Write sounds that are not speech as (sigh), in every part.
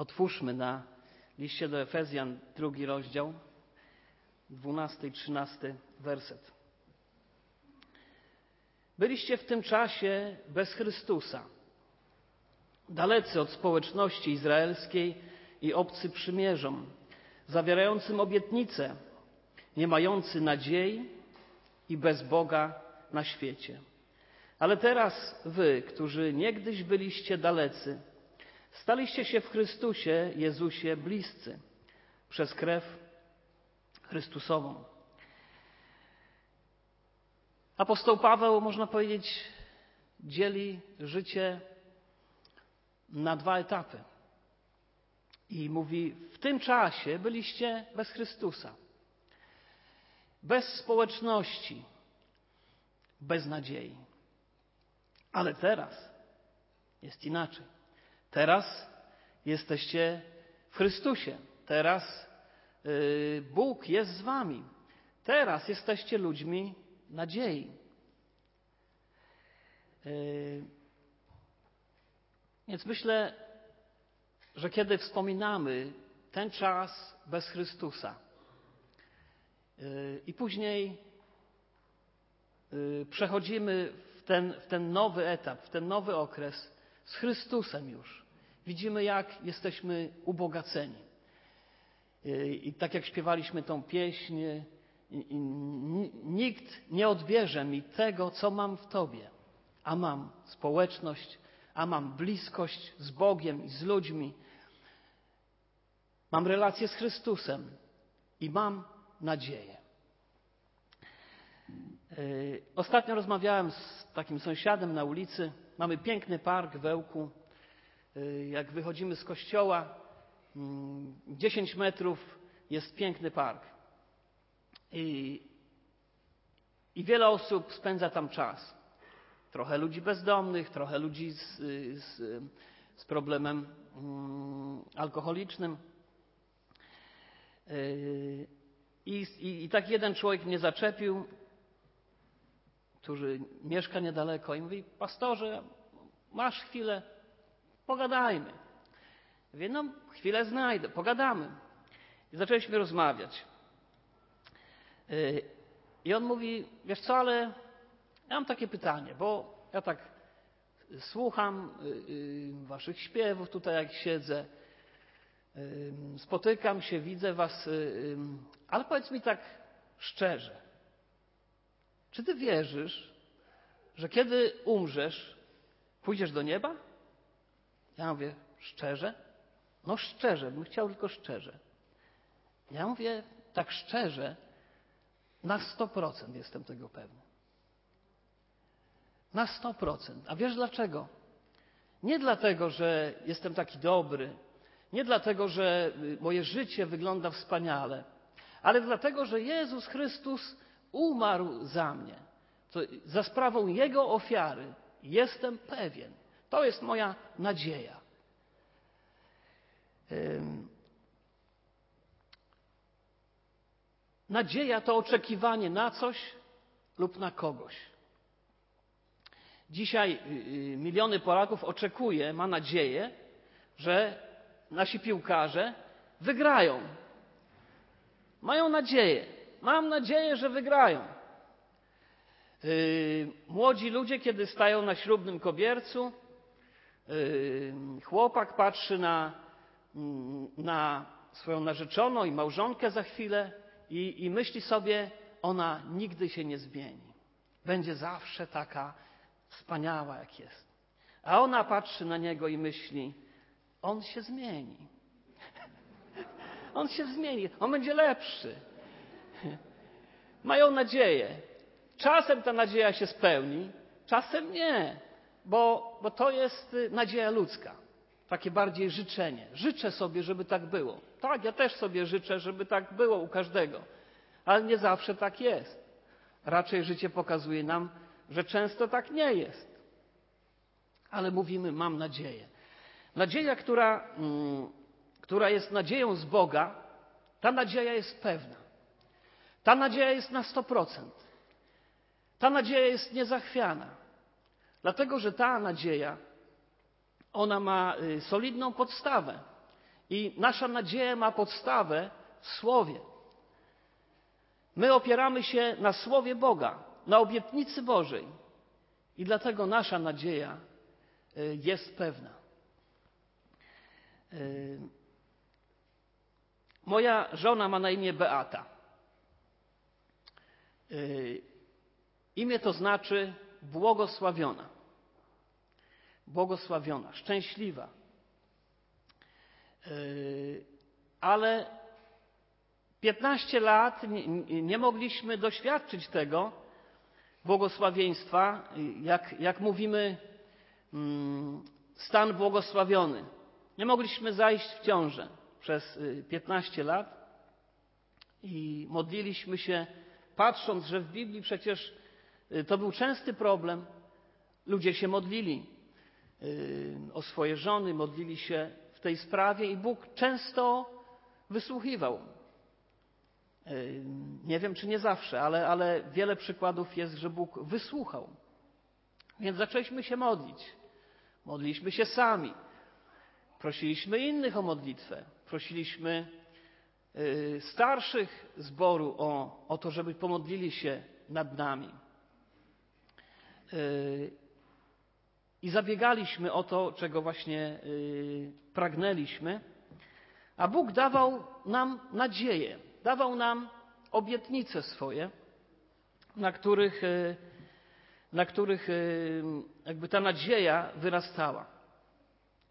Otwórzmy na liście do Efezjan, drugi rozdział, dwunasty i trzynasty werset. Byliście w tym czasie bez Chrystusa, dalecy od społeczności izraelskiej i obcy przymierzom, zawierającym obietnice, nie mający nadziei i bez Boga na świecie. Ale teraz wy, którzy niegdyś byliście dalecy, staliście się w Chrystusie Jezusie bliscy przez krew Chrystusową. Apostoł Paweł, można powiedzieć, dzieli życie na dwa etapy. I mówi: W tym czasie byliście bez Chrystusa, bez społeczności, bez nadziei. Ale teraz jest inaczej. Teraz jesteście w Chrystusie. Teraz yy, Bóg jest z Wami. Teraz jesteście ludźmi nadziei. Yy, więc myślę, że kiedy wspominamy ten czas bez Chrystusa yy, i później przechodzimy w ten, w ten nowy etap, w ten nowy okres z Chrystusem już, widzimy jak jesteśmy ubogaceni. I tak jak śpiewaliśmy tą pieśń, nikt nie odbierze mi tego, co mam w Tobie, a mam społeczność, a mam bliskość z Bogiem i z ludźmi. Mam relację z Chrystusem i mam nadzieję. Yy, ostatnio rozmawiałem z takim sąsiadem na ulicy. Mamy piękny park w Ełku. Yy, jak wychodzimy z kościoła, 10 mm, metrów jest piękny park. I, I wiele osób spędza tam czas. Trochę ludzi bezdomnych, trochę ludzi z, z, z problemem mm, alkoholicznym. Yy, I, i, I tak jeden człowiek mnie zaczepił, który mieszka niedaleko i mówi, pastorze, masz chwilę, pogadajmy. Mówię, no chwilę znajdę, pogadamy. I zaczęliśmy rozmawiać. Y, I on mówi, wiesz co, ale ja mam takie pytanie, bo ja tak słucham y, y, waszych śpiewów tutaj, jak siedzę, spotykam się, widzę was, ale powiedz mi tak szczerze, czy ty wierzysz, że kiedy umrzesz, pójdziesz do nieba? Ja mówię, szczerze? No szczerze, bym chciał tylko szczerze. Ja mówię tak szczerze, na 100% jestem tego pewny. Na 100%. A wiesz dlaczego? Nie dlatego, że jestem taki dobry, nie dlatego, że moje życie wygląda wspaniale, ale dlatego, że Jezus Chrystus umarł za mnie. Za sprawą Jego ofiary jestem pewien. To jest moja nadzieja. Nadzieja to oczekiwanie na coś lub na kogoś. Dzisiaj y, y, miliony Polaków oczekuje, ma nadzieję, że nasi piłkarze wygrają. Mają nadzieję. Mam nadzieję, że wygrają. Y, młodzi ludzie, kiedy stają na ślubnym kobiercu, chłopak patrzy na, mm, na swoją narzeczoną i małżonkę za chwilę i, i myśli sobie, ona nigdy się nie zmieni. Będzie zawsze taka wspaniała, jak jest. A ona patrzy na niego i myśli, on się zmieni. (laughs) On się zmieni, on będzie lepszy. (laughs) Mają nadzieję. Czasem ta nadzieja się spełni, czasem nie, bo, bo to jest nadzieja ludzka. Takie bardziej życzenie. Życzę sobie, żeby tak było. Tak, ja też sobie życzę, żeby tak było u każdego, ale nie zawsze tak jest. Raczej życie pokazuje nam, że często tak nie jest. Ale mówimy, mam nadzieję. Nadzieja, która, mm, która jest nadzieją z Boga, ta nadzieja jest pewna. Ta nadzieja jest na 100%. Ta nadzieja jest niezachwiana. Dlatego, że ta nadzieja, ona ma y, solidną podstawę. I nasza nadzieja ma podstawę w Słowie. My opieramy się na Słowie Boga, na obietnicy Bożej. I dlatego nasza nadzieja y, jest pewna. Y, moja żona ma na imię Beata. Y, imię to znaczy błogosławiona. Błogosławiona, szczęśliwa. Ale 15 lat nie, nie mogliśmy doświadczyć tego błogosławieństwa, jak, jak mówimy, mm, stan błogosławiony. Nie mogliśmy zajść w ciążę przez 15 y, lat i modliliśmy się, patrząc, że w Biblii przecież y, to był częsty problem. Ludzie się modlili y, o swoje żony, modlili się w tej sprawie i Bóg często wysłuchiwał. Nie wiem, czy nie zawsze, ale, ale wiele przykładów jest, że Bóg wysłuchał. Więc zaczęliśmy się modlić. Modliliśmy się sami. Prosiliśmy innych o modlitwę. Prosiliśmy y, starszych zboru o, o to, żeby pomodlili się nad nami. Y, I zabiegaliśmy o to, czego właśnie y, pragnęliśmy. A Bóg dawał nam nadzieję dawał nam obietnice swoje, na których, na których jakby ta nadzieja wyrastała.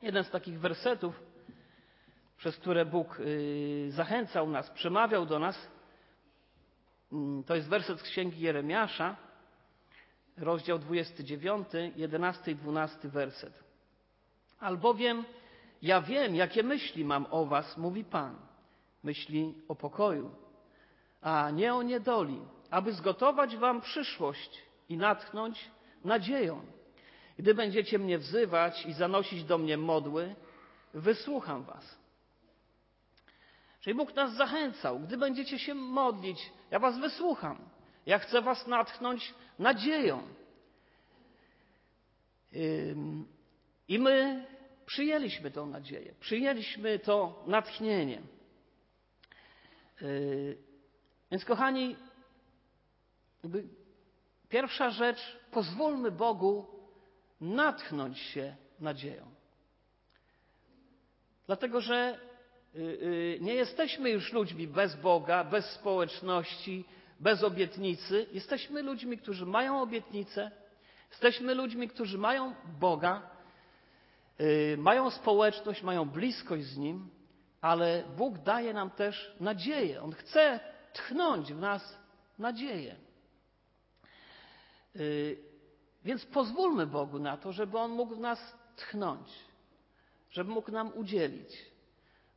Jeden z takich wersetów, przez które Bóg e, zachęcał nas, przemawiał do nas, mm, to jest werset z Księgi Jeremiasza, rozdział 29, 11 i 12 werset. Albowiem ja wiem, jakie myśli mam o was, mówi Pan myśli o pokoju, a nie o niedoli, aby zgotować wam przyszłość i natchnąć nadzieją. Gdy będziecie mnie wzywać i zanosić do mnie modły, wysłucham was. Czyli Bóg nas zachęcał, gdy będziecie się modlić, ja was wysłucham. Ja chcę was natchnąć nadzieją. I my przyjęliśmy tę nadzieję, przyjęliśmy to natchnienie. Yy, więc kochani, pierwsza rzecz, pozwólmy Bogu natchnąć się nadzieją. Dlatego, że nie jesteśmy już ludźmi bez Boga, bez społeczności, bez obietnicy. Jesteśmy ludźmi, którzy mają obietnicę, jesteśmy ludźmi, którzy mają Boga, mają społeczność, mają bliskość z Nim ale Bóg daje nam też nadzieję. On chce tchnąć w nas nadzieję. Y, więc pozwólmy Bogu na to, żeby On mógł w nas tchnąć, żeby mógł nam udzielić.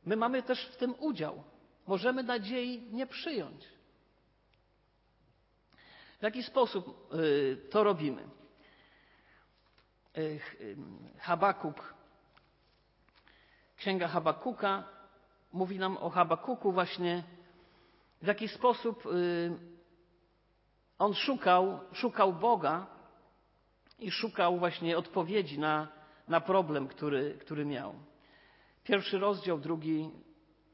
My mamy też w tym udział. Możemy nadziei nie przyjąć. W jaki sposób y, to robimy? Y, Habakuk, księga Habakuka, mówi nam o Habakuku właśnie, w jaki sposób y, on szukał, szukał Boga i szukał właśnie odpowiedzi na, na problem, który, który miał. Pierwszy rozdział, drugi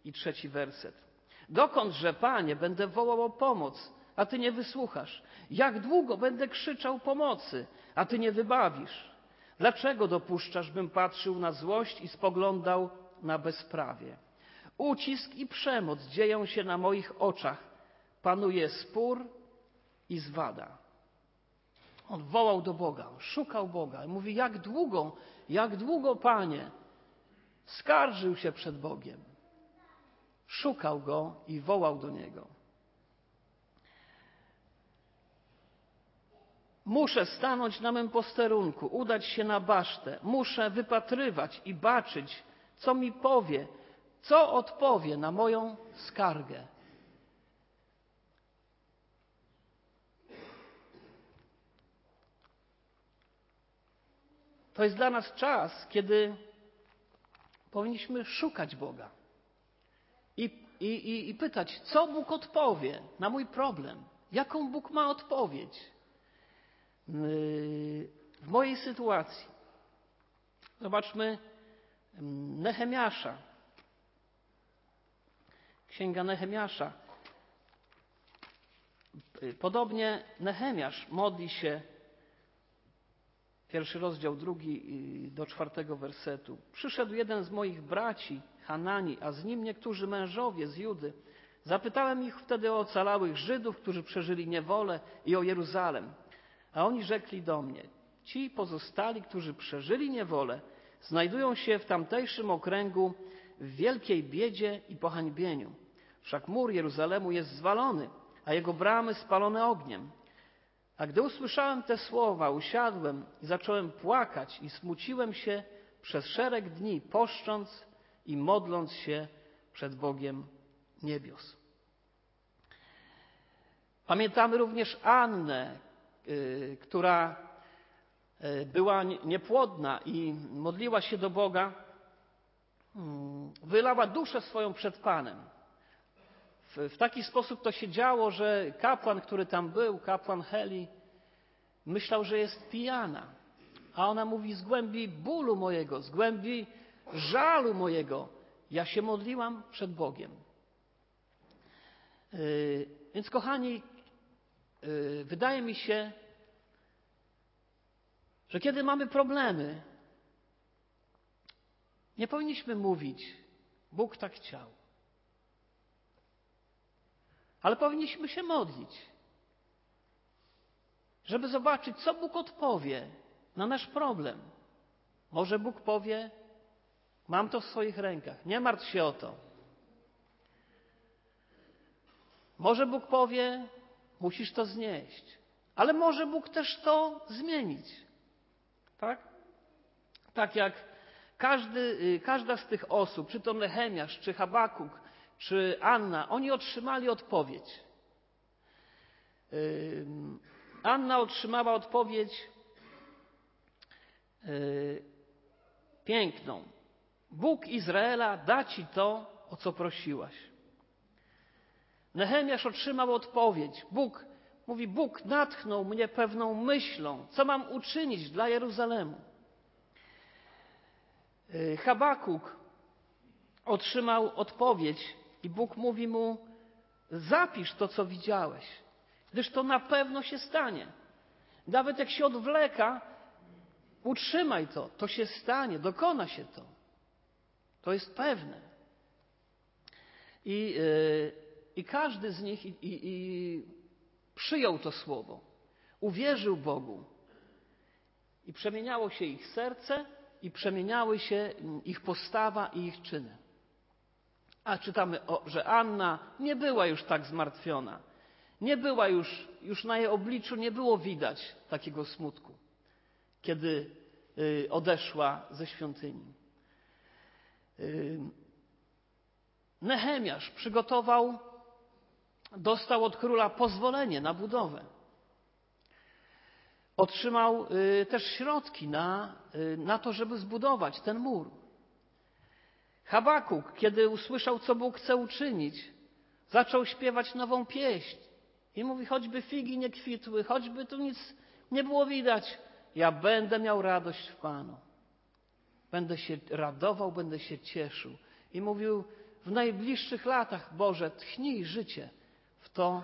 i trzeci werset. Dokądże, Panie, będę wołał o pomoc, a Ty nie wysłuchasz? Jak długo będę krzyczał pomocy, a Ty nie wybawisz? Dlaczego dopuszczasz, bym patrzył na złość i spoglądał na bezprawie? Ucisk i przemoc dzieją się na moich oczach. Panuje spór i zwada. On wołał do Boga, szukał Boga i mówi: Jak długo, jak długo, panie? Skarżył się przed Bogiem. Szukał go i wołał do niego. Muszę stanąć na mym posterunku, udać się na basztę. Muszę wypatrywać i baczyć, co mi powie, co odpowie na moją skargę? To jest dla nas czas, kiedy powinniśmy szukać Boga i, i, i, pytać, co Bóg odpowie na mój problem, jaką Bóg ma odpowiedź w mojej sytuacji. Zobaczmy Nehemiasza, Księga Nehemiasza. Podobnie Nehemiasz modli się, pierwszy rozdział, drugi do czwartego wersetu. Przyszedł jeden z moich braci, Hanani, a z nim niektórzy mężowie z Judy. Zapytałem ich wtedy o ocalałych Żydów, którzy przeżyli niewolę i o Jeruzalem. A oni rzekli do mnie, ci pozostali, którzy przeżyli niewolę, znajdują się w tamtejszym okręgu w wielkiej biedzie i pohańbieniu. Wszak mur Jeruzalemu jest zwalony, a jego bramy spalone ogniem. A gdy usłyszałem te słowa, usiadłem i zacząłem płakać i smuciłem się przez szereg dni, poszcząc i modląc się przed Bogiem niebios. Pamiętamy również Annę, y, która y, była niepłodna i modliła się do Boga, mm, wylała duszę swoją przed Panem. W, w taki sposób to się działo, że kapłan, który tam był, kapłan Heli, myślał, że jest pijana. A ona mówi: Z głębi bólu mojego, z głębi żalu mojego, ja się modliłam przed Bogiem. Yy, więc, kochani, yy, wydaje mi się, że kiedy mamy problemy, nie powinniśmy mówić, Bóg tak chciał. Ale powinniśmy się modlić, żeby zobaczyć, co Bóg odpowie na nasz problem. Może Bóg powie: Mam to w swoich rękach, nie martw się o to. Może Bóg powie: Musisz to znieść, ale może Bóg też to zmienić. Tak? Tak jak każdy, y, każda z tych osób, czy to Nehemiasz, czy Habakuk, czy Anna, oni otrzymali odpowiedź. Anna otrzymała odpowiedź y, piękną. Bóg Izraela da ci to, o co prosiłaś. Nehemiasz otrzymał odpowiedź. Bóg mówi: Bóg natchnął mnie pewną myślą, co mam uczynić dla Jeruzalemu. Y, Habakuk otrzymał odpowiedź i Bóg mówi mu: Zapisz to, co widziałeś, gdyż to na pewno się stanie. Nawet jak się odwleka, utrzymaj to, to się stanie, dokona się to. To jest pewne. I, yy, i każdy z nich i, i, i przyjął to słowo, uwierzył Bogu. I przemieniało się ich serce, i przemieniały się ich postawa i ich czyny. A czytamy, o, że Anna nie była już tak zmartwiona. Nie była już, już na jej obliczu nie było widać takiego smutku, kiedy y, odeszła ze świątyni. Y, Nehemiasz przygotował, dostał od króla pozwolenie na budowę. Otrzymał y, też środki na, na to, żeby zbudować ten mur. Habakuk, kiedy usłyszał, co Bóg chce uczynić, zaczął śpiewać nową pieśń. I mówi, choćby figi nie kwitły, choćby tu nic nie było widać, ja będę miał radość w Panu. Będę się radował, będę się cieszył. I mówił, w najbliższych latach, Boże, tchnij życie w to,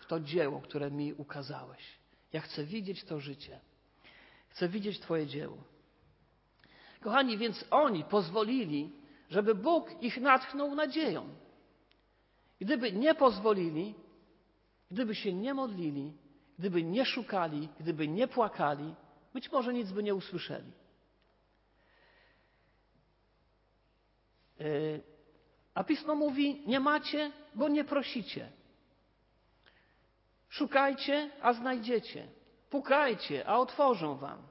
w to dzieło, które mi ukazałeś. Ja chcę widzieć to życie. Chcę widzieć Twoje dzieło. Kochani, więc oni pozwolili żeby Bóg ich natchnął nadzieją. Gdyby nie pozwolili, gdyby się nie modlili, gdyby nie szukali, gdyby nie płakali, być może nic by nie usłyszeli. E, a pismo mówi: Nie macie, bo nie prosicie. Szukajcie, a znajdziecie. Pukajcie, a otworzą wam.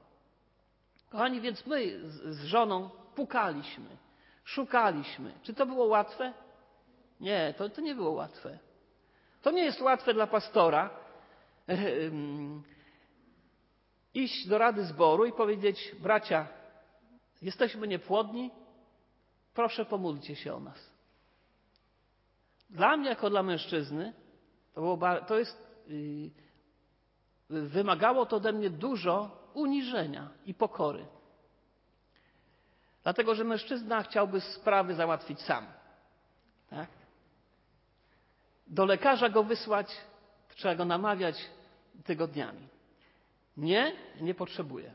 Kochani, więc my z żoną pukaliśmy. Szukaliśmy. Czy to było łatwe? Nie, to, to nie było łatwe. To nie jest łatwe dla pastora iść do rady zboru i powiedzieć: Bracia, jesteśmy niepłodni, proszę pomódlcie się o nas. Dla mnie, jako dla mężczyzny, to, było, to jest. Yy, wymagało to ode mnie dużo uniżenia i pokory. Dlatego, że mężczyzna chciałby sprawy załatwić sam. Tak? do lekarza go wysłać, trzeba go namawiać tygodniami. Nie, nie potrzebuję.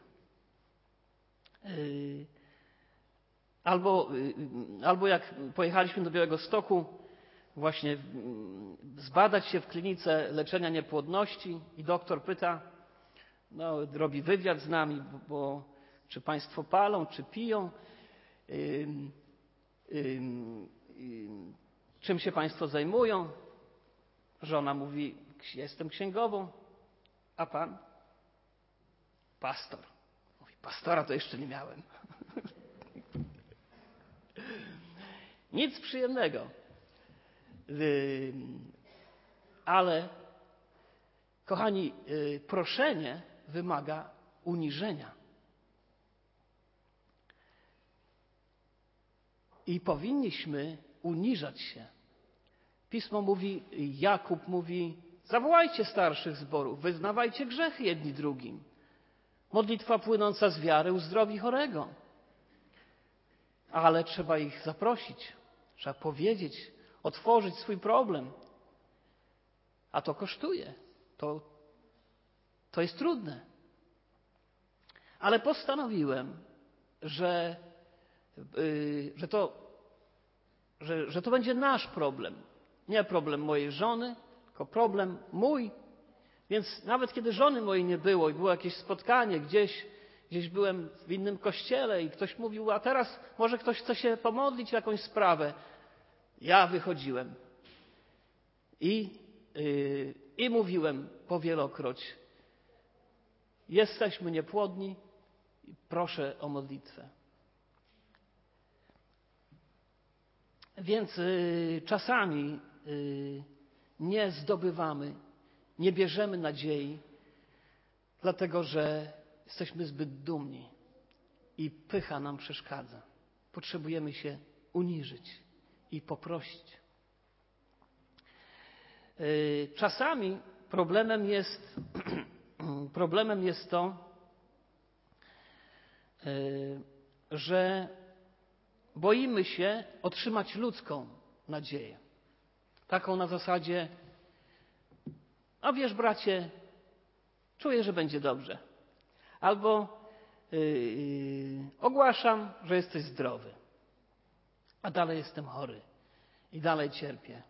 Yy, albo, yy, albo jak pojechaliśmy do Białego Stoku, właśnie zbadać się w klinice leczenia niepłodności i doktor pyta, no, robi wywiad z nami, bo, bo czy państwo palą, czy piją, czym się państwo zajmują. Żona mówi, jestem księgową, a pan? Pastor. Mówi, pastora to jeszcze nie miałem. (laughs) Nic przyjemnego. Ale, kochani, y, proszenie wymaga uniżenia. I powinniśmy uniżać się. Pismo mówi, Jakub mówi, zawołajcie starszych zborów, wyznawajcie grzechy jedni drugim. Modlitwa płynąca z wiary uzdrowi chorego. Ale trzeba ich zaprosić, trzeba powiedzieć, otworzyć swój problem. A to kosztuje. To, to jest trudne. Ale postanowiłem, że, że, to, że, że to będzie nasz problem. Nie problem mojej żony, tylko problem mój. Więc nawet kiedy żony mojej nie było i było jakieś spotkanie gdzieś, gdzieś byłem w innym kościele i ktoś mówił, a teraz może ktoś chce się pomodlić o jakąś sprawę, ja wychodziłem i, yy, i mówiłem powielokroć: Jesteśmy niepłodni, proszę o modlitwę. Więc yy, czasami yy, nie zdobywamy, nie bierzemy nadziei, dlatego że jesteśmy zbyt dumni i pycha nam przeszkadza. Potrzebujemy się uniżyć i poprosić. Y, czasami problemem jest, (clears throat) problemem jest to, y, że boimy się otrzymać ludzką nadzieję. Taką na zasadzie, a wiesz, bracie, czuję, że będzie dobrze. Albo yy, ogłaszam, że jesteś zdrowy a dalej jestem chory i dalej cierpię.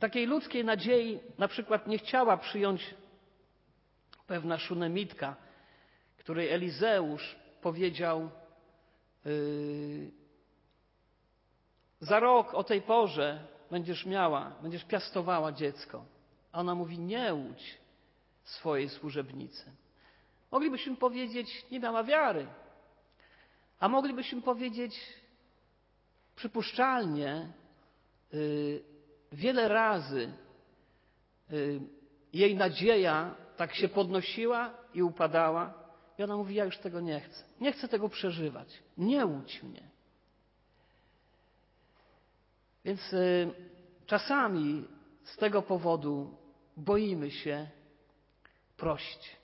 Takiej ludzkiej nadziei na przykład nie chciała przyjąć pewna szunemitka, której Elizeusz powiedział yy, za rok o tej porze będziesz miała, będziesz piastowała dziecko. A ona mówi, nie łudź swojej służebnicy. Moglibyśmy powiedzieć, nie miała wiary. A moglibyśmy powiedzieć przypuszczalnie, y, wiele razy y, jej nadzieja tak się podnosiła i upadała, i ona mówi: Ja już tego nie chcę. Nie chcę tego przeżywać. Nie łudź mnie. Więc y, czasami z tego powodu boimy się prosić,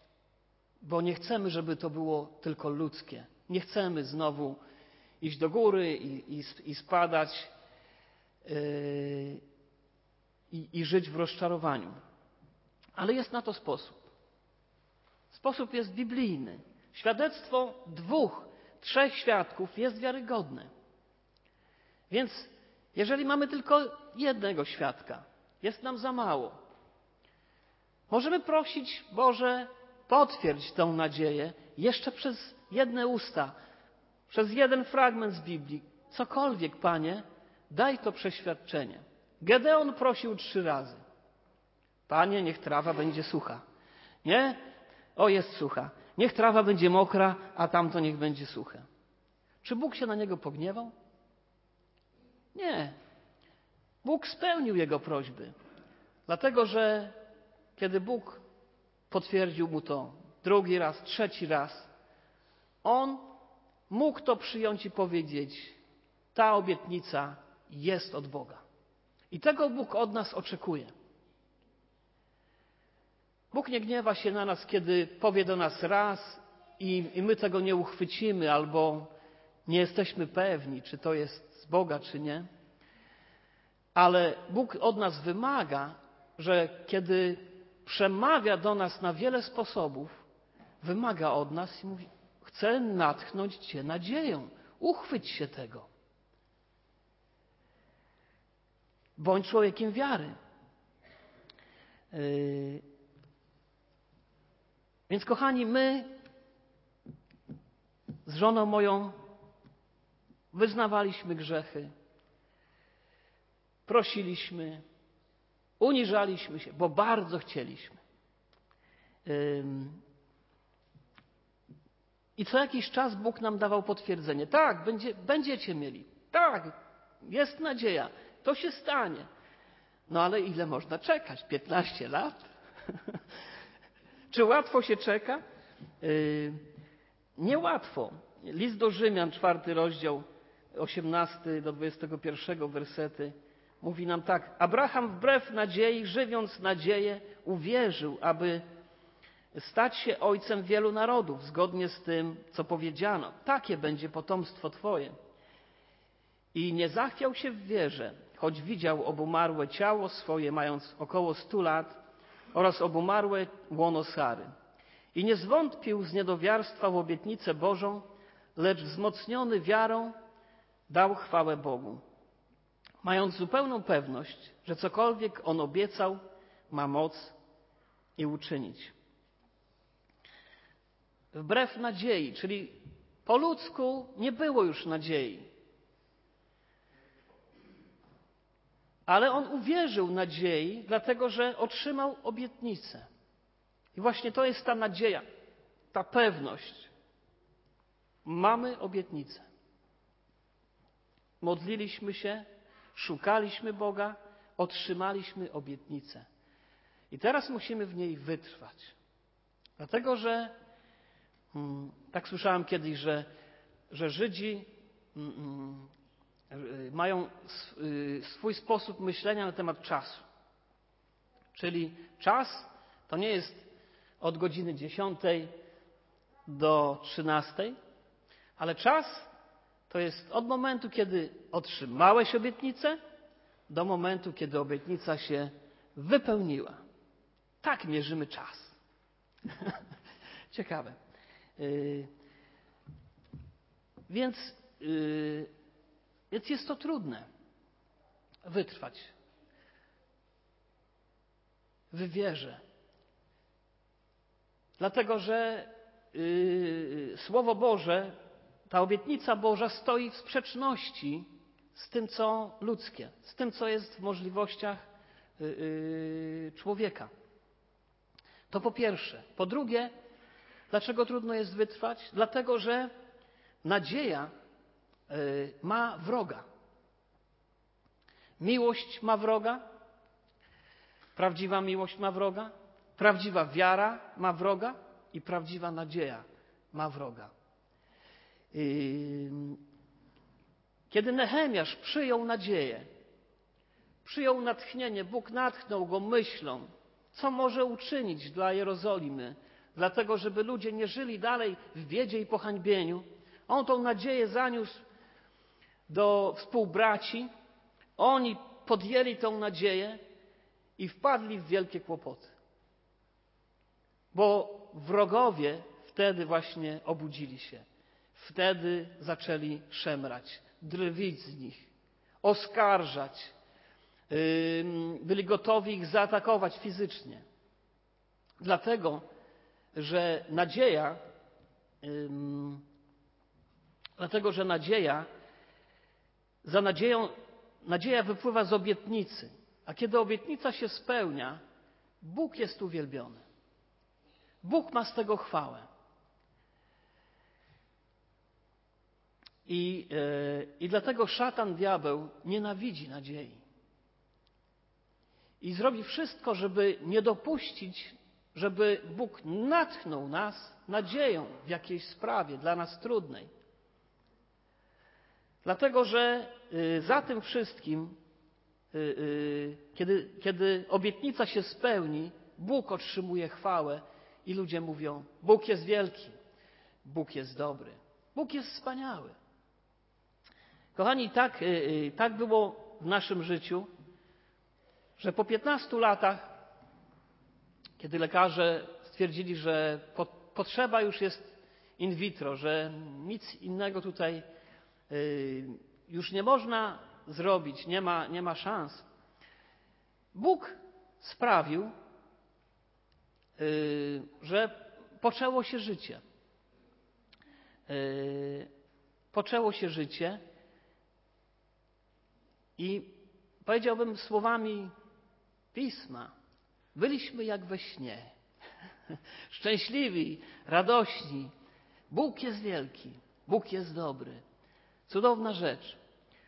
bo nie chcemy, żeby to było tylko ludzkie. Nie chcemy znowu iść do góry i, i, i spadać yy, i żyć w rozczarowaniu. Ale jest na to sposób. Sposób jest biblijny. Świadectwo dwóch, trzech świadków jest wiarygodne. Więc jeżeli mamy tylko jednego świadka, jest nam za mało. Możemy prosić, Boże, potwierdź tę nadzieję jeszcze przez jedne usta, przez jeden fragment z Biblii, cokolwiek, Panie, daj to przeświadczenie. Gedeon prosił trzy razy. Panie, niech trawa będzie sucha. Nie? O, jest sucha. Niech trawa będzie mokra, a tamto niech będzie suche. Czy Bóg się na niego pogniewał? Nie. Bóg spełnił jego prośby. Dlatego, że kiedy Bóg potwierdził mu to drugi raz, trzeci raz, on mógł to przyjąć i powiedzieć: Ta obietnica jest od Boga. I tego Bóg od nas oczekuje. Bóg nie gniewa się na nas, kiedy powie do nas raz i, i my tego nie uchwycimy, albo nie jesteśmy pewni, czy to jest z Boga, czy nie. Ale Bóg od nas wymaga, że kiedy przemawia do nas na wiele sposobów, wymaga od nas i mówi: Chcę natchnąć Cię nadzieją. Uchwyć się tego. Bądź człowiekiem wiary. Yy... Więc, kochani, my z żoną moją wyznawaliśmy grzechy, prosiliśmy, uniżaliśmy się, bo bardzo chcieliśmy. I co jakiś czas Bóg nam dawał potwierdzenie. Tak, będzie, będziecie mieli. Tak, jest nadzieja. To się stanie. No ale ile można czekać? 15 lat? (laughs) Czy łatwo się czeka? Yy, niełatwo. List do Rzymian, czwarty rozdział, 18 do 21 wersety, mówi nam tak. Abraham wbrew nadziei, żywiąc nadzieję, uwierzył, aby stać się ojcem wielu narodów, zgodnie z tym, co powiedziano. Takie będzie potomstwo Twoje. I nie zachwiał się w wierze, choć widział obumarłe ciało swoje, mając około stu lat, oraz obumarłe łono Sary. I nie zwątpił z niedowiarstwa w obietnicę Bożą, lecz wzmocniony wiarą dał chwałę Bogu, mając zupełną pewność, że cokolwiek On obiecał, ma moc i uczynić. Wbrew nadziei, czyli po ludzku nie było już nadziei. Ale on uwierzył nadziei, dlatego że otrzymał obietnicę. I właśnie to jest ta nadzieja, ta pewność. Mamy obietnicę. Modliliśmy się, szukaliśmy Boga, otrzymaliśmy obietnicę. I teraz musimy w niej wytrwać. Dlatego, że mm, tak słyszałem kiedyś, że, że Żydzi mm, mm, mają y, swój sposób myślenia na temat czasu. Czyli czas to nie jest od godziny 10 do 13, ale czas to jest od momentu, kiedy otrzymałeś obietnicę, do momentu, kiedy obietnica się wypełniła. Tak mierzymy czas. (laughs) Ciekawe. Yy, więc yy, więc jest to trudne wytrwać w wierze. Dlatego, że yy, Słowo Boże, ta obietnica Boża stoi w sprzeczności z tym, co ludzkie, z tym, co jest w możliwościach yy, człowieka. To po pierwsze. Po drugie, dlaczego trudno jest wytrwać? Dlatego, że nadzieja ma wroga. Miłość ma wroga. Prawdziwa miłość ma wroga. Prawdziwa wiara ma wroga i prawdziwa nadzieja ma wroga. Y, kiedy Nehemiasz przyjął nadzieję, przyjął natchnienie, Bóg natchnął go myślą, co może uczynić dla Jerozolimy, dlatego żeby ludzie nie żyli dalej w biedzie i pohańbieniu. On tą nadzieję zaniósł do współbraci, oni podjęli tą nadzieję i wpadli w wielkie kłopoty. Bo wrogowie wtedy właśnie obudzili się. Wtedy zaczęli szemrać, drwić z nich, oskarżać. Byli gotowi ich zaatakować fizycznie. Dlatego, że nadzieja, dlatego, że nadzieja za nadzieją, nadzieja wypływa z obietnicy. A kiedy obietnica się spełnia, Bóg jest uwielbiony. Bóg ma z tego chwałę. I, yy, I dlatego szatan, diabeł nienawidzi nadziei. I zrobi wszystko, żeby nie dopuścić, żeby Bóg natchnął nas nadzieją w jakiejś sprawie dla nas trudnej. Dlatego, że y, za tym wszystkim, y, y, kiedy, kiedy obietnica się spełni, Bóg otrzymuje chwałę i ludzie mówią: Bóg jest wielki, Bóg jest dobry, Bóg jest wspaniały. Kochani, tak, tak było w naszym życiu. że po 15 latach, kiedy lekarze stwierdzili, że po, potrzeba już jest in vitro, że nic innego tutaj już nie można zrobić, nie ma, nie ma szans, Bóg sprawił, y, że poczęło się życie. Y, poczęło się życie i powiedziałbym słowami pisma, byliśmy jak we śnie. (laughs) Szczęśliwi, radośni. Bóg jest wielki, Bóg jest dobry. Cudowna rzecz.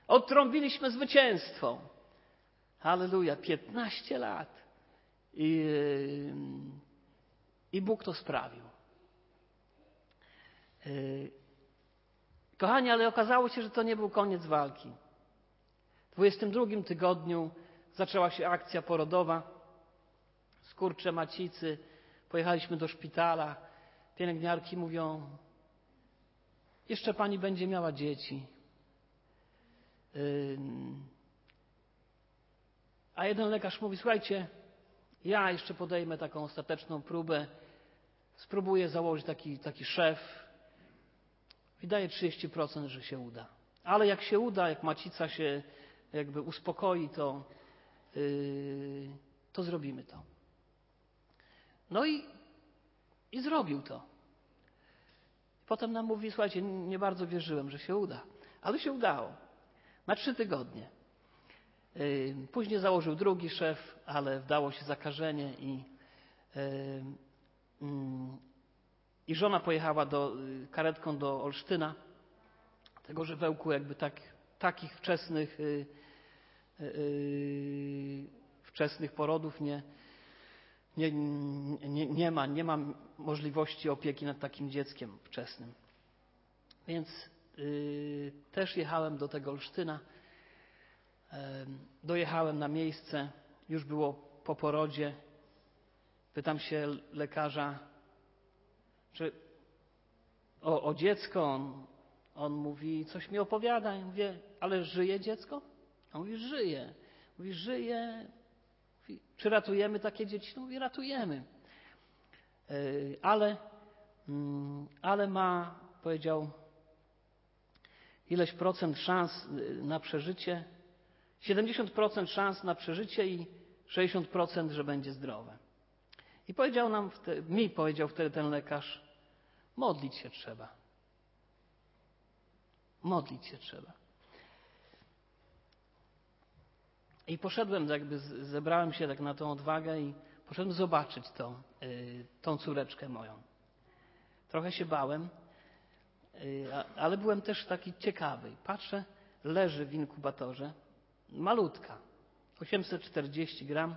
Odtrąbiliśmy zwycięstwo. Halleluja, 15 lat. I, yy, I Bóg to sprawił. Yy, kochani, ale okazało się, że to nie był koniec walki. W 22 tygodniu zaczęła się akcja porodowa. Skurcze macicy. Pojechaliśmy do szpitala. Pielęgniarki mówią, jeszcze pani będzie miała dzieci. A jeden lekarz mówi: Słuchajcie, ja jeszcze podejmę taką ostateczną próbę. Spróbuję założyć taki, taki szef. I daje 30%, że się uda. Ale jak się uda, jak macica się jakby uspokoi, to, yy, to zrobimy to. No i, i zrobił to. Potem nam mówi, słuchajcie, nie bardzo wierzyłem, że się uda, ale się udało. Na trzy tygodnie. Później założył drugi szef, ale wdało się zakażenie i, i żona pojechała do, yy, karetką do Olsztyna, tego żewełku jakby tak, takich wczesnych, wczesnych porodów nie, nie, nie, nie, ma, nie ma możliwości opieki nad takim dzieckiem wczesnym. Więc yy, też jechałem do tego Olsztyna. Yy, dojechałem na miejsce, już było po porodzie. Pytam się lekarza, czy o, o dziecko. On, on mówi, coś mi opowiada. Ja mówię, ale żyje dziecko? On mówi, żyje. Mówi, żyje. Czy ratujemy takie dzieci? No mówi, ratujemy. Yy, ale, mm, ale ma, powiedział, ileś procent szans y, na przeżycie, 70% szans na przeżycie i 60%, że będzie zdrowe. I powiedział nam, mi powiedział wtedy ten lekarz, modlić się trzeba. Modlić się trzeba. I poszedłem, jakby zebrałem się tak na tą odwagę i poszedłem zobaczyć to, y, tą córeczkę moją. Trochę się bałem, Y, ale byłem też taki ciekawy. Patrzę, leży w inkubatorze, malutka, 840 gram.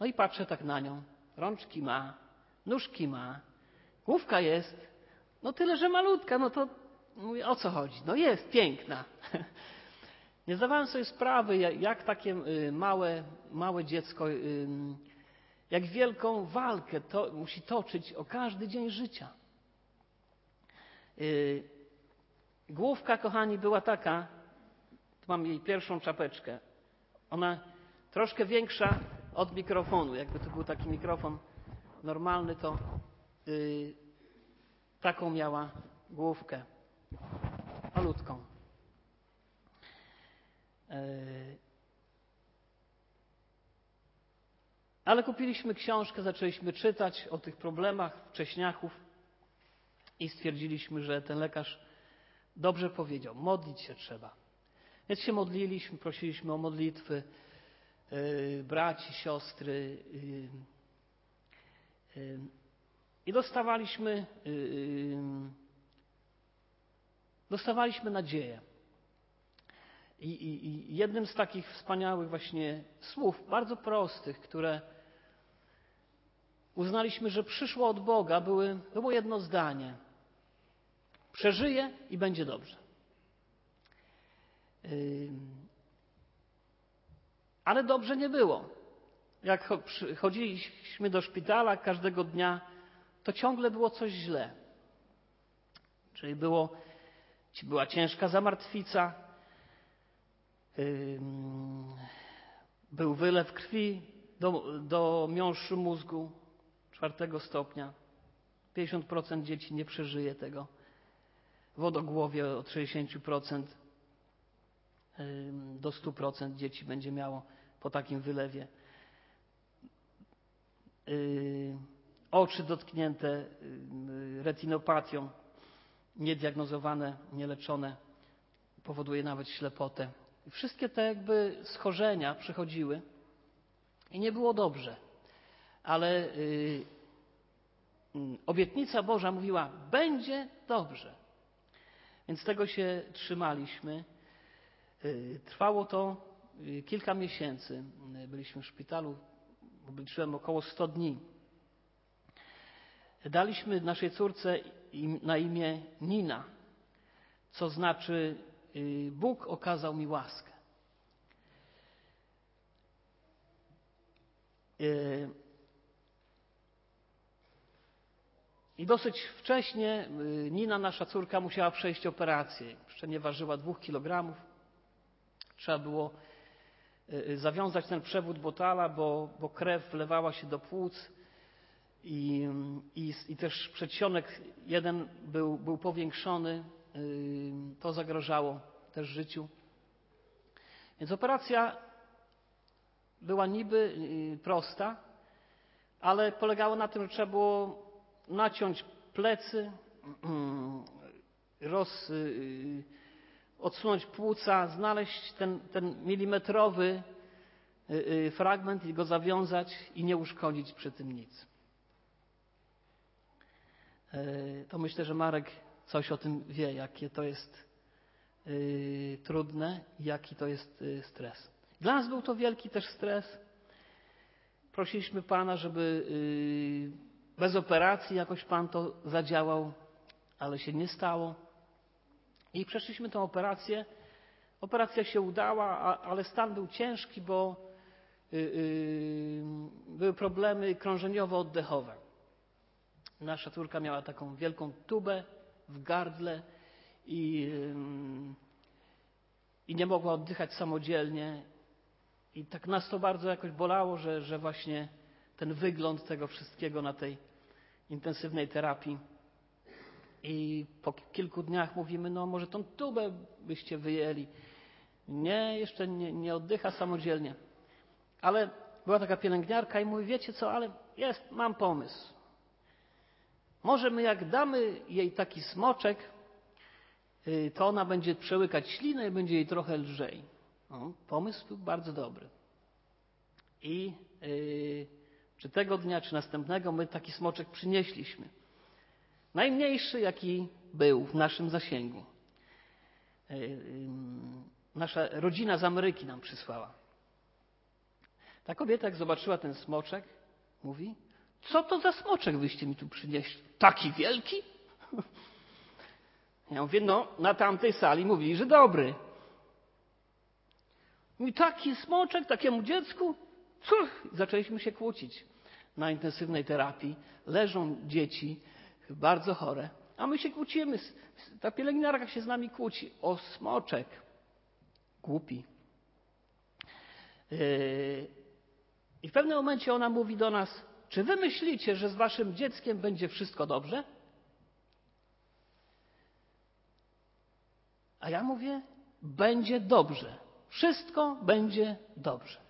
No i patrzę tak na nią. Rączki ma, nóżki ma, główka jest. No tyle, że malutka, no to mówię, o co chodzi? No jest, piękna. (laughs) Nie zdawałem sobie sprawy, jak takie y, małe, małe dziecko, y, jak wielką walkę to musi toczyć o każdy dzień życia. Y, główka, kochani, była taka, tu mam jej pierwszą czapeczkę. Ona troszkę większa od mikrofonu. Jakby to był taki mikrofon normalny, to taką miała główkę. Malutką. Yy. Ale kupiliśmy książkę, zaczęliśmy czytać o tych problemach wcześniaków. I stwierdziliśmy, że ten lekarz dobrze powiedział, modlić się trzeba. Więc się modliliśmy, prosiliśmy o modlitwy yy, braci, siostry yy, i dostawaliśmy, dostawaliśmy nadzieję. I, i, I jednym z takich wspaniałych właśnie słów, bardzo prostych, które uznaliśmy, że przyszło od Boga, były, było jedno zdanie – Przeżyje i będzie dobrze. Ale dobrze nie było. Jak chodziliśmy do szpitala każdego dnia, to ciągle było coś źle. Czyli było, była ciężka zamartwica, Był wylew krwi do, do miąższu mózgu czwartego stopnia. 50% dzieci nie przeżyje tego. Wodogłowie od 60% do 100% dzieci będzie miało po takim wylewie. Oczy dotknięte retinopatią, niediagnozowane, nieleczone, powoduje nawet ślepotę. Wszystkie te jakby schorzenia przychodziły i nie było dobrze. Ale obietnica Boża mówiła: będzie dobrze. Więc tego się trzymaliśmy. Trwało to kilka miesięcy. Byliśmy w szpitalu, obliczyłem około 100 dni. Daliśmy naszej córce na imię Nina, co znaczy Bóg okazał mi łaskę. I dosyć wcześnie Nina, nasza córka, musiała przejść operację. Jeszcze nie ważyła dwóch kilogramów. Trzeba było zawiązać ten przewód Botala, bo, bo krew wlewała się do płuc i, i, i też przedsionek jeden był, był powiększony. To zagrażało też życiu. Więc operacja była niby prosta, ale polegała na tym, że trzeba było naciąć plecy, (clears throat) roz, odsunąć płuca, znaleźć ten, ten milimetrowy fragment i go zawiązać i nie uszkodzić przy tym nic. To myślę, że Marek coś o tym wie, jakie to jest trudne, jaki to jest stres. Dla nas był to wielki też stres. Prosiliśmy Pana, żeby bez operacji jakoś Pan to zadziałał, ale się nie stało. I przeszliśmy tę operację. Operacja się udała, ale stan był ciężki, bo były problemy krążeniowo-oddechowe. Nasza córka miała taką wielką tubę w gardle i, i nie mogła oddychać samodzielnie. I tak nas to bardzo jakoś bolało, że, że właśnie ten wygląd tego wszystkiego na tej intensywnej terapii. I po kilku dniach mówimy, no może tą tubę byście wyjęli. Nie, jeszcze nie, nie oddycha samodzielnie. Ale była taka pielęgniarka i mówi, wiecie co, ale jest, mam pomysł. Może my jak damy jej taki smoczek, to ona będzie przełykać ślinę i będzie jej trochę lżej. No, pomysł był bardzo dobry. I yy, czy tego dnia, czy następnego my taki smoczek przynieśliśmy. Najmniejszy, jaki był w naszym zasięgu. Yy, nasza rodzina z Ameryki nam przysłała. Ta kobieta, jak zobaczyła ten smoczek, mówi: Co to za smoczek wyście mi tu przynieśli? Taki wielki? Ja mówię: No, na tamtej sali mówili, że dobry. I taki smoczek takiemu dziecku? Co? Zaczęliśmy się kłócić na intensywnej terapii. Leżą dzieci, bardzo chore, a my się kłócimy. Ta pielęgniarka się z nami kłóci o smoczek. Głupi. I w pewnym momencie ona mówi do nas: Czy wy myślicie, że z waszym dzieckiem będzie wszystko dobrze? A ja mówię: Będzie dobrze. Wszystko będzie dobrze.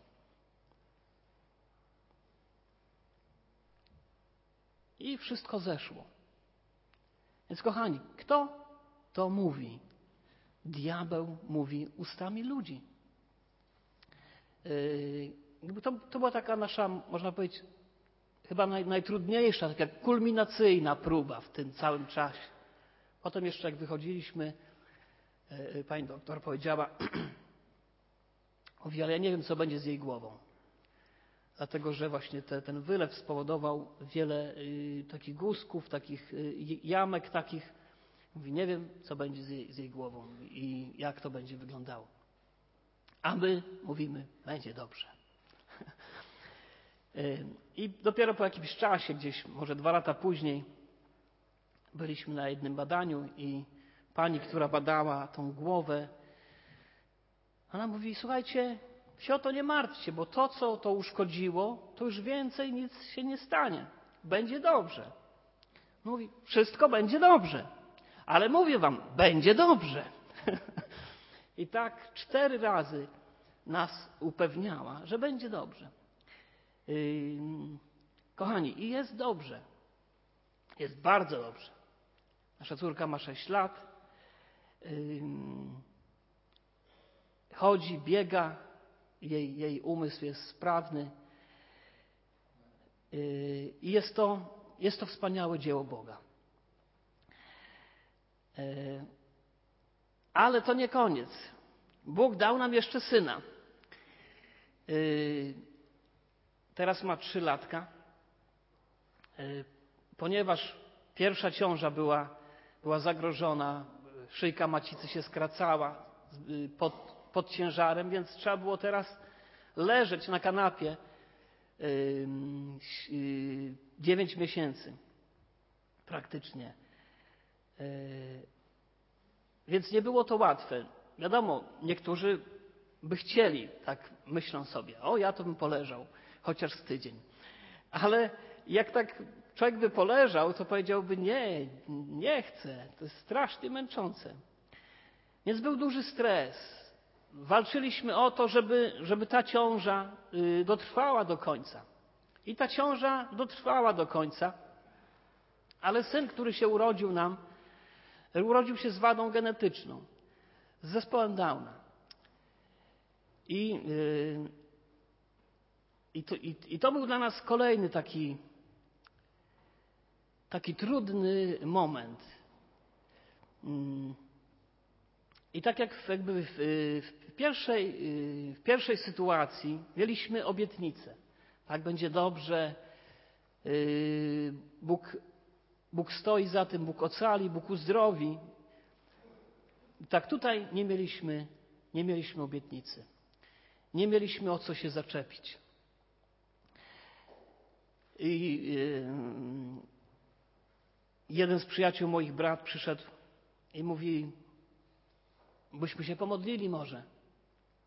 I wszystko zeszło. Więc, kochani, kto to mówi? Diabeł mówi ustami ludzi. Yy, to, to była taka nasza, można powiedzieć, chyba naj, najtrudniejsza, taka kulminacyjna próba w tym całym czasie. Potem jeszcze jak wychodziliśmy, yy, pani doktor powiedziała, (clears throat) mówi, ale ja nie wiem, co będzie z jej głową. Dlatego, że właśnie te, ten wylew spowodował wiele y, takich guzków, takich y, jamek takich. Mówi, nie wiem, co będzie z jej, z jej głową i jak to będzie wyglądało. A my mówimy, będzie dobrze. I dopiero po jakimś czasie, gdzieś może dwa lata później, byliśmy na jednym badaniu i pani, która badała tą głowę, ona mówi, słuchajcie, się o to nie martwcie, bo to, co to uszkodziło, to już więcej nic się nie stanie. Będzie dobrze. Mówi, wszystko będzie dobrze. Ale mówię wam, będzie dobrze. (laughs) I tak cztery razy nas upewniała, że będzie dobrze. Kochani, i jest dobrze. Jest bardzo dobrze. Nasza córka ma 6 lat. Chodzi, biega, jej, jej umysł jest sprawny. I jest to, jest to wspaniałe dzieło Boga. Ale to nie koniec. Bóg dał nam jeszcze syna. Teraz ma trzy latka. Ponieważ pierwsza ciąża była, była zagrożona, szyjka macicy się skracała pod, pod ciężarem, więc trzeba było teraz leżeć na kanapie dziewięć miesięcy praktycznie. Więc nie było to łatwe. Wiadomo, niektórzy by chcieli, tak myślą sobie, o ja to bym poleżał, chociaż z tydzień. Ale jak tak człowiek by poleżał, to powiedziałby nie, nie chcę, to jest strasznie męczące. Więc był duży stres. Walczyliśmy o to, żeby, żeby ta ciąża y, dotrwała do końca. I ta ciąża dotrwała do końca, ale syn, który się urodził nam, urodził się z wadą genetyczną, z zespołem Downa. I, yy, i, to, i, I to był dla nas kolejny taki, taki trudny moment. Mm. I tak jak jakby w, w, pierwszej, w pierwszej sytuacji mieliśmy obietnicę. Tak będzie dobrze. Yy, Bóg Bóg stoi za tym, Bóg ocali, Bóg uzdrowi. Tak tutaj nie mieliśmy, nie mieliśmy obietnicy. Nie mieliśmy o co się zaczepić. I yy, jeden z przyjaciół moich brat przyszedł i mówi, byśmy się pomodlili może.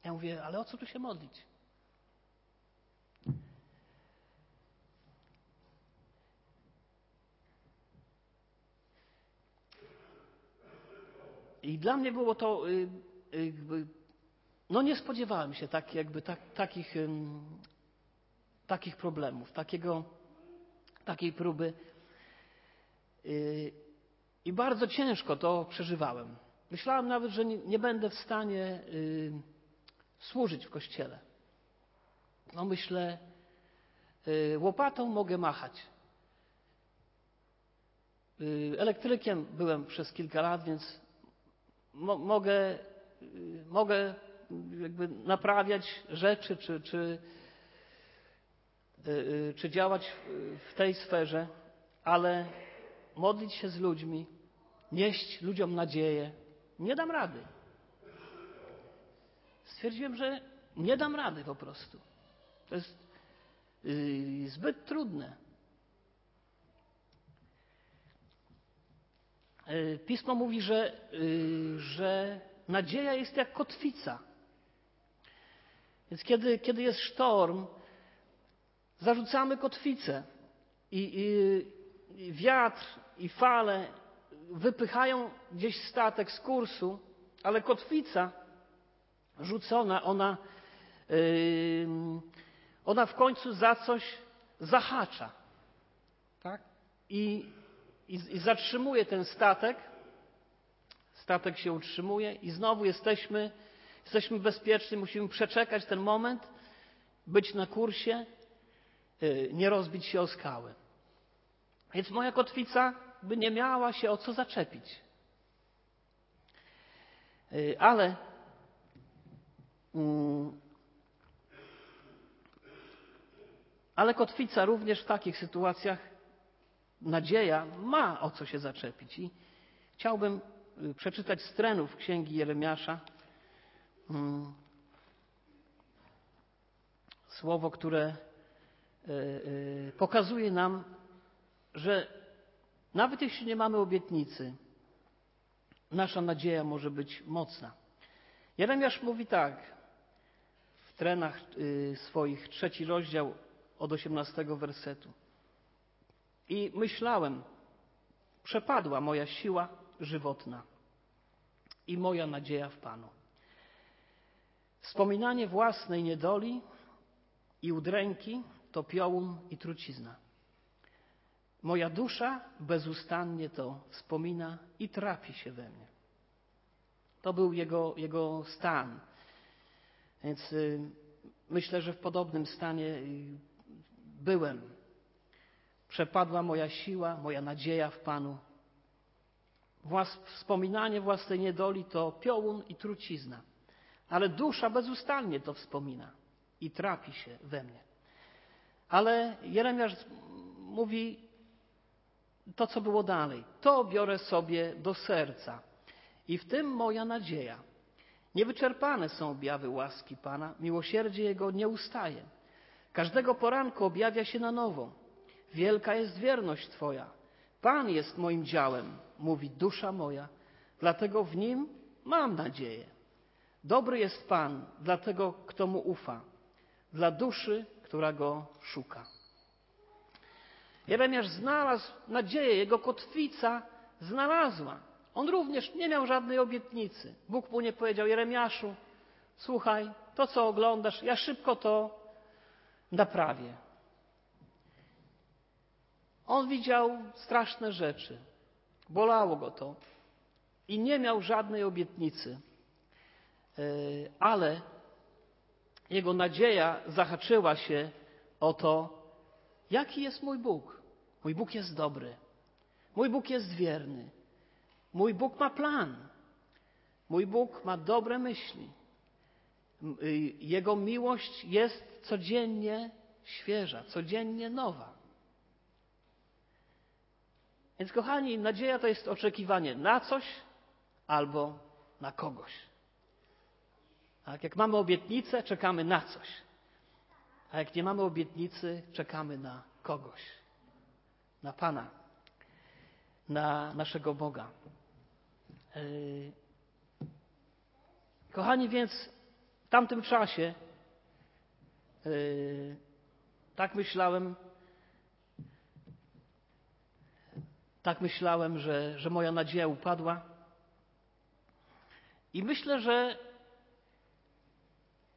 Ja mówię, ale o co tu się modlić? I dla mnie było to, y, y, no nie spodziewałem się tak, jakby tak, takich, takich problemów, takiego, takiej próby. Y, I bardzo ciężko to przeżywałem. Myślałem nawet, że nie, będę w stanie służyć w kościele. No myślę, łopatą mogę machać. Elektrykiem byłem przez kilka lat, więc mo, mogę, mogę jakby naprawiać rzeczy, czy, czy, y, y, czy działać w tej sferze, ale modlić się z ludźmi, nieść ludziom nadzieję, nie dam rady. Stwierdziłem, że nie dam rady po prostu. To jest y, zbyt trudne. Pismo mówi, że, y, że nadzieja jest jak kotwica. Więc kiedy, kiedy jest sztorm, zarzucamy kotwicę i, i, i wiatr i fale wypychają gdzieś statek z kursu, ale kotwica rzucona, ona, yy, ona w końcu za coś zahacza. Tak? I, i, i zatrzymuje ten statek. Statek się utrzymuje i znowu jesteśmy, jesteśmy bezpieczni, musimy przeczekać ten moment, być na kursie, nie rozbić się o skały. Więc moja kotwica by nie miała się o co zaczepić. Y, ale mm, ale kotwica również w takich sytuacjach nadzieja ma o co się zaczepić. I chciałbym y, przeczytać z trenów księgi Jeremiasza mm, słowo, które y, y, pokazuje nam, że nawet jeśli nie mamy obietnicy, nasza nadzieja może być mocna. Jeremiasz mówi tak: trenach y, swoich, trzeci rozdział od osiemnastego wersetu. I myślałem, przepadła moja siła żywotna i moja nadzieja w Panu. Wspominanie własnej niedoli i udręki to piołun i trucizna. Moja dusza bezustannie to wspomina i trapi się we mnie. To był jego, jego stan. Więc y, myślę, że w podobnym stanie y, byłem. Przepadła moja siła, moja nadzieja w Panu. Włas, wspominanie własnej niedoli to piołun i trucizna, ale dusza bezustannie to wspomina i trapi się we mnie. Ale Jeremiasz mówi to, co było dalej. To biorę sobie do serca i w tym moja nadzieja. Niewyczerpane są objawy łaski Pana, miłosierdzie Jego nie ustaje. Każdego poranku objawia się na nowo. Wielka jest wierność Twoja. Pan jest moim działem, mówi dusza moja, dlatego w Nim mam nadzieję. Dobry jest Pan dla tego, kto Mu ufa, dla duszy, która Go szuka. Jeremiasz znalazł nadzieję, jego kotwica znalazła. On również nie miał żadnej obietnicy. Bóg mu nie powiedział, Jeremiaszu, słuchaj, to co oglądasz, ja szybko to naprawię. On widział straszne rzeczy. Bolało go to. I nie miał żadnej obietnicy. E, ale jego nadzieja zahaczyła się o to, jaki jest mój Bóg. Mój Bóg jest dobry. Mój Bóg jest wierny. Mój Bóg ma plan. Mój Bóg ma dobre myśli. Y, Jego miłość jest codziennie świeża, codziennie nowa. Więc, kochani, nadzieja to jest oczekiwanie na coś albo na kogoś. Tak? Jak mamy obietnicę, czekamy na coś. A jak nie mamy obietnicy, czekamy na kogoś. Na Pana. Na naszego Boga. Yy, kochani, więc w tamtym czasie yy, tak myślałem, tak myślałem, że, że moja nadzieja upadła. I myślę, że,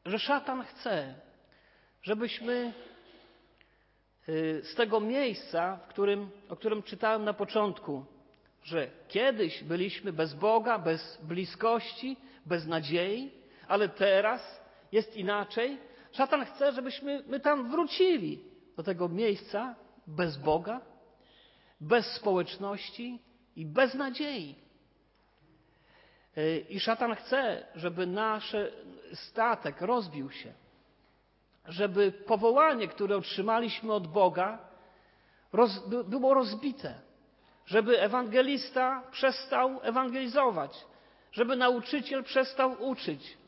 że szatan chce, żebyśmy yy, z tego miejsca, którym, o którym czytałem na początku, że kiedyś byliśmy bez Boga, bez bliskości, bez nadziei, ale teraz jest inaczej. Szatan chce, żebyśmy my tam wrócili do tego miejsca bez Boga, bez społeczności i bez nadziei. I szatan chce, żeby nasz statek rozbił się, żeby powołanie, które otrzymaliśmy od Boga, roz, było rozbite żeby ewangelista przestał ewangelizować, żeby nauczyciel przestał uczyć,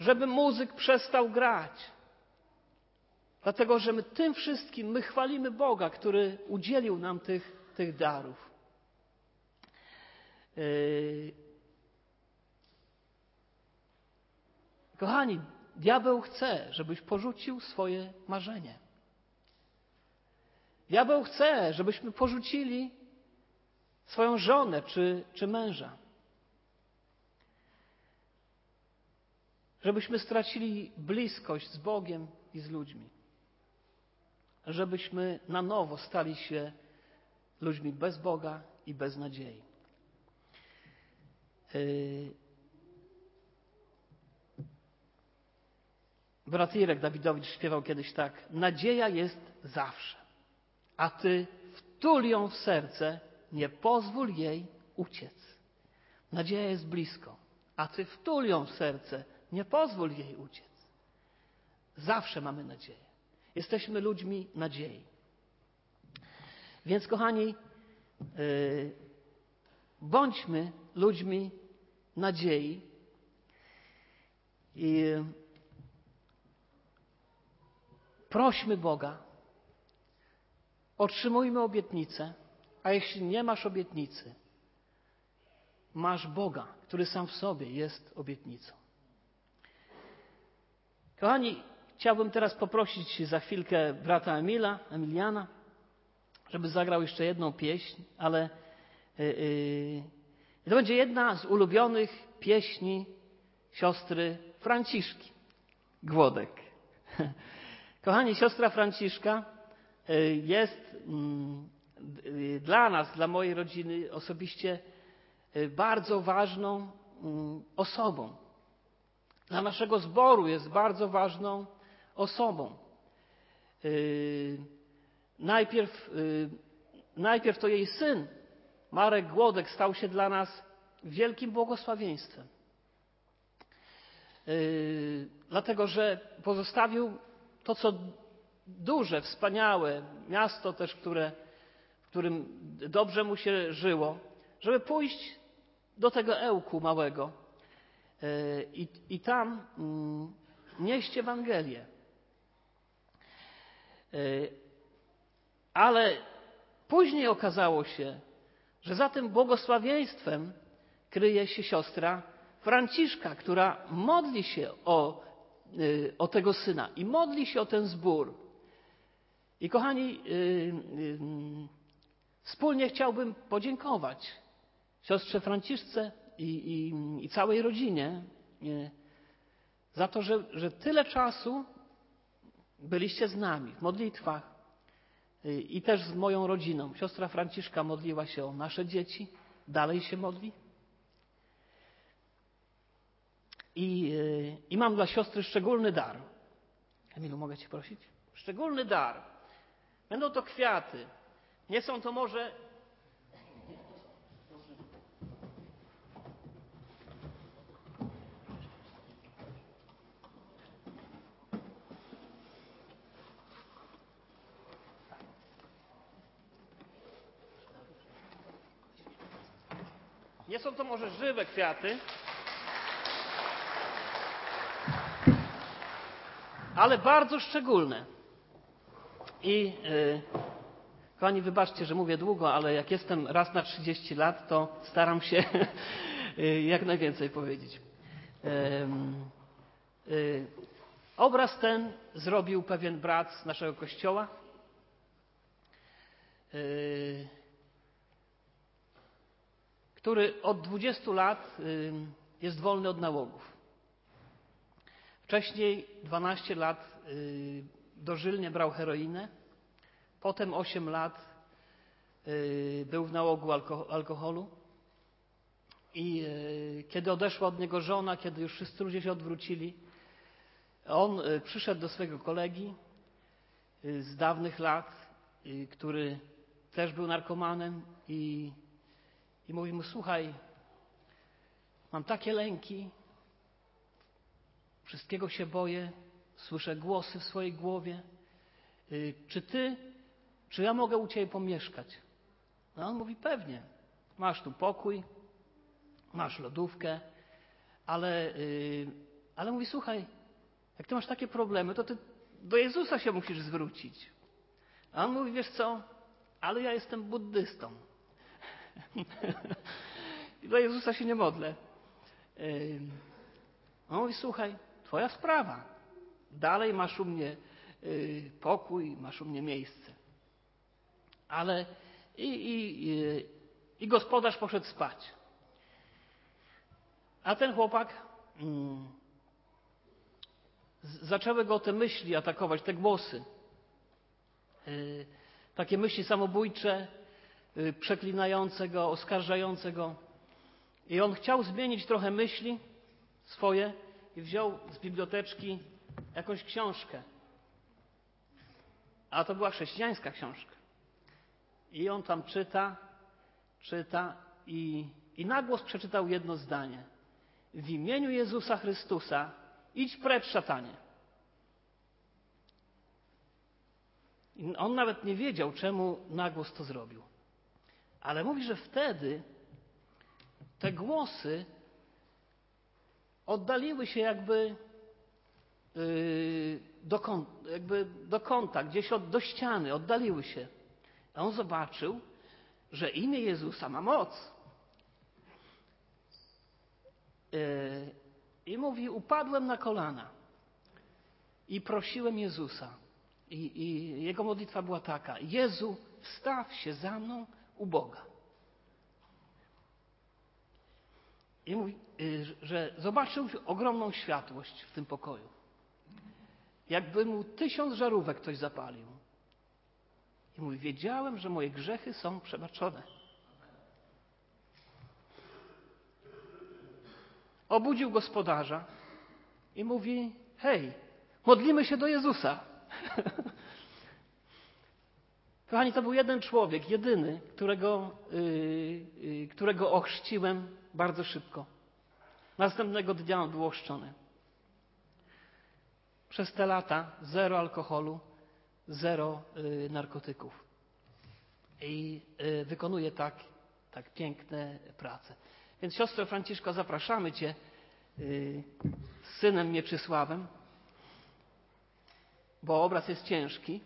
żeby muzyk przestał grać. Dlatego, że my tym wszystkim my chwalimy Boga, który udzielił nam tych, tych darów. Yy... Kochani, diabeł chce, żebyś porzucił swoje marzenie. Diabeł chce, żebyśmy porzucili swoją żonę czy, czy męża. Żebyśmy stracili bliskość z Bogiem i z ludźmi. Żebyśmy na nowo stali się ludźmi bez Boga i bez nadziei. Yy... Brat Irek Dawidowicz śpiewał kiedyś tak: Nadzieja jest zawsze a ty wtul ją w serce, nie pozwól jej uciec. Nadzieja jest blisko, a ty wtul ją w serce, nie pozwól jej uciec. Zawsze mamy nadzieję. Jesteśmy ludźmi nadziei. Więc, kochani, yy, bądźmy ludźmi nadziei i prośmy Boga, Otrzymujmy obietnicę, a jeśli nie masz obietnicy, masz Boga, który sam w sobie jest obietnicą. Kochani, chciałbym teraz poprosić za chwilkę brata Emila, Emiliana, żeby zagrał jeszcze jedną pieśń, ale yy, to będzie jedna z ulubionych pieśni siostry Franciszki Głodek. (laughs) Kochani, siostra Franciszka y, jest mm, y, dla nas, dla mojej rodziny osobiście y, bardzo ważną mm, osobą. Dla naszego zboru jest bardzo ważną osobą. Najpierw, najpierw to jej syn, Marek Głodek, stał się dla nas wielkim błogosławieństwem. Dlatego, że pozostawił to, co duże, wspaniałe, miasto też, które, w którym dobrze mu się żyło, żeby pójść do tego ełku małego e, i, tam mm, nieść Ewangelię. E, ale później okazało się, że za tym błogosławieństwem kryje się siostra Franciszka, która modli się o Y, o tego syna i modli się o ten zbór. I kochani, y, y, wspólnie chciałbym podziękować siostrze Franciszce i, i, i całej rodzinie za to, że, że tyle czasu byliście z nami w modlitwach i też z moją rodziną. Siostra Franciszka modliła się o nasze dzieci, dalej się modli. I, e, I mam dla siostry szczególny dar. Emilu, mogę Cię prosić? Szczególny dar. Będą to kwiaty. Nie są to może. Nie są to może żywe kwiaty, ale bardzo szczególne. I yy, kochani, wybaczcie, że mówię długo, ale jak jestem raz na 30 lat, to staram się (laughs) y, jak najwięcej powiedzieć. Yy, obraz ten zrobił pewien brat z naszego kościoła. Yy, który od 20 lat jest wolny od nałogów. Wcześniej 12 lat y, dożylnie brał heroinę, potem 8 lat y, był w nałogu alkoholu. I y, kiedy odeszła od niego żona, kiedy już wszyscy ludzie się odwrócili, on przyszedł do swojego kolegi z dawnych lat, który też był narkomanem i, i mówi mu: Słuchaj, mam takie lęki, Wszystkiego się boję, słyszę głosy w swojej głowie. Y, czy ty, czy ja mogę u ciebie pomieszkać? No on mówi: Pewnie. Masz tu pokój, masz lodówkę, ale, y, ale mówi: Słuchaj, jak ty masz takie problemy, to ty do Jezusa się musisz zwrócić. A on mówi: Wiesz co, ale ja jestem buddystą. (laughs) I do Jezusa się nie modlę. Y, on mówi: Słuchaj, Twoja sprawa. Dalej masz u mnie y, pokój, masz u mnie miejsce. Ale i, i, i, i gospodarz poszedł spać. A ten chłopak mm, zaczęły go te myśli atakować, te głosy. Y, takie myśli samobójcze, y, przeklinające go, oskarżające go. I on chciał zmienić trochę myśli swoje i wziął z biblioteczki jakąś książkę. A to była chrześcijańska książka. I on tam czyta, czyta i, i na głos przeczytał jedno zdanie. W imieniu Jezusa Chrystusa idź precz, szatanie. I on nawet nie wiedział, czemu na głos to zrobił. Ale mówi, że wtedy te głosy oddaliły się jakby yy, do, kąta, jakby do kąta, gdzieś od, do ściany, oddaliły się. A on zobaczył, że imię Jezusa ma moc. Yy, I mówi: Upadłem na kolana. i prosiłem Jezusa. I, I jego modlitwa była taka: Jezu, wstaw się za mną u Boga. I mówi, y, że zobaczył ogromną światłość w tym pokoju. Jakby mu tysiąc żarówek ktoś zapalił. I mówi, wiedziałem, że moje grzechy są przebaczone. Obudził gospodarza i mówi, hej, modlimy się do Jezusa. (laughs) Kochani, to był jeden człowiek, jedyny, którego, yy, którego ochrzciłem bardzo szybko. Następnego dnia on był ochrzczony. Przez te lata zero alkoholu, zero yy, narkotyków. I yy, wykonuje tak, tak piękne prace. Więc siostro Franciszko, zapraszamy Cię yy, z synem Mieczysławem, bo obraz jest ciężki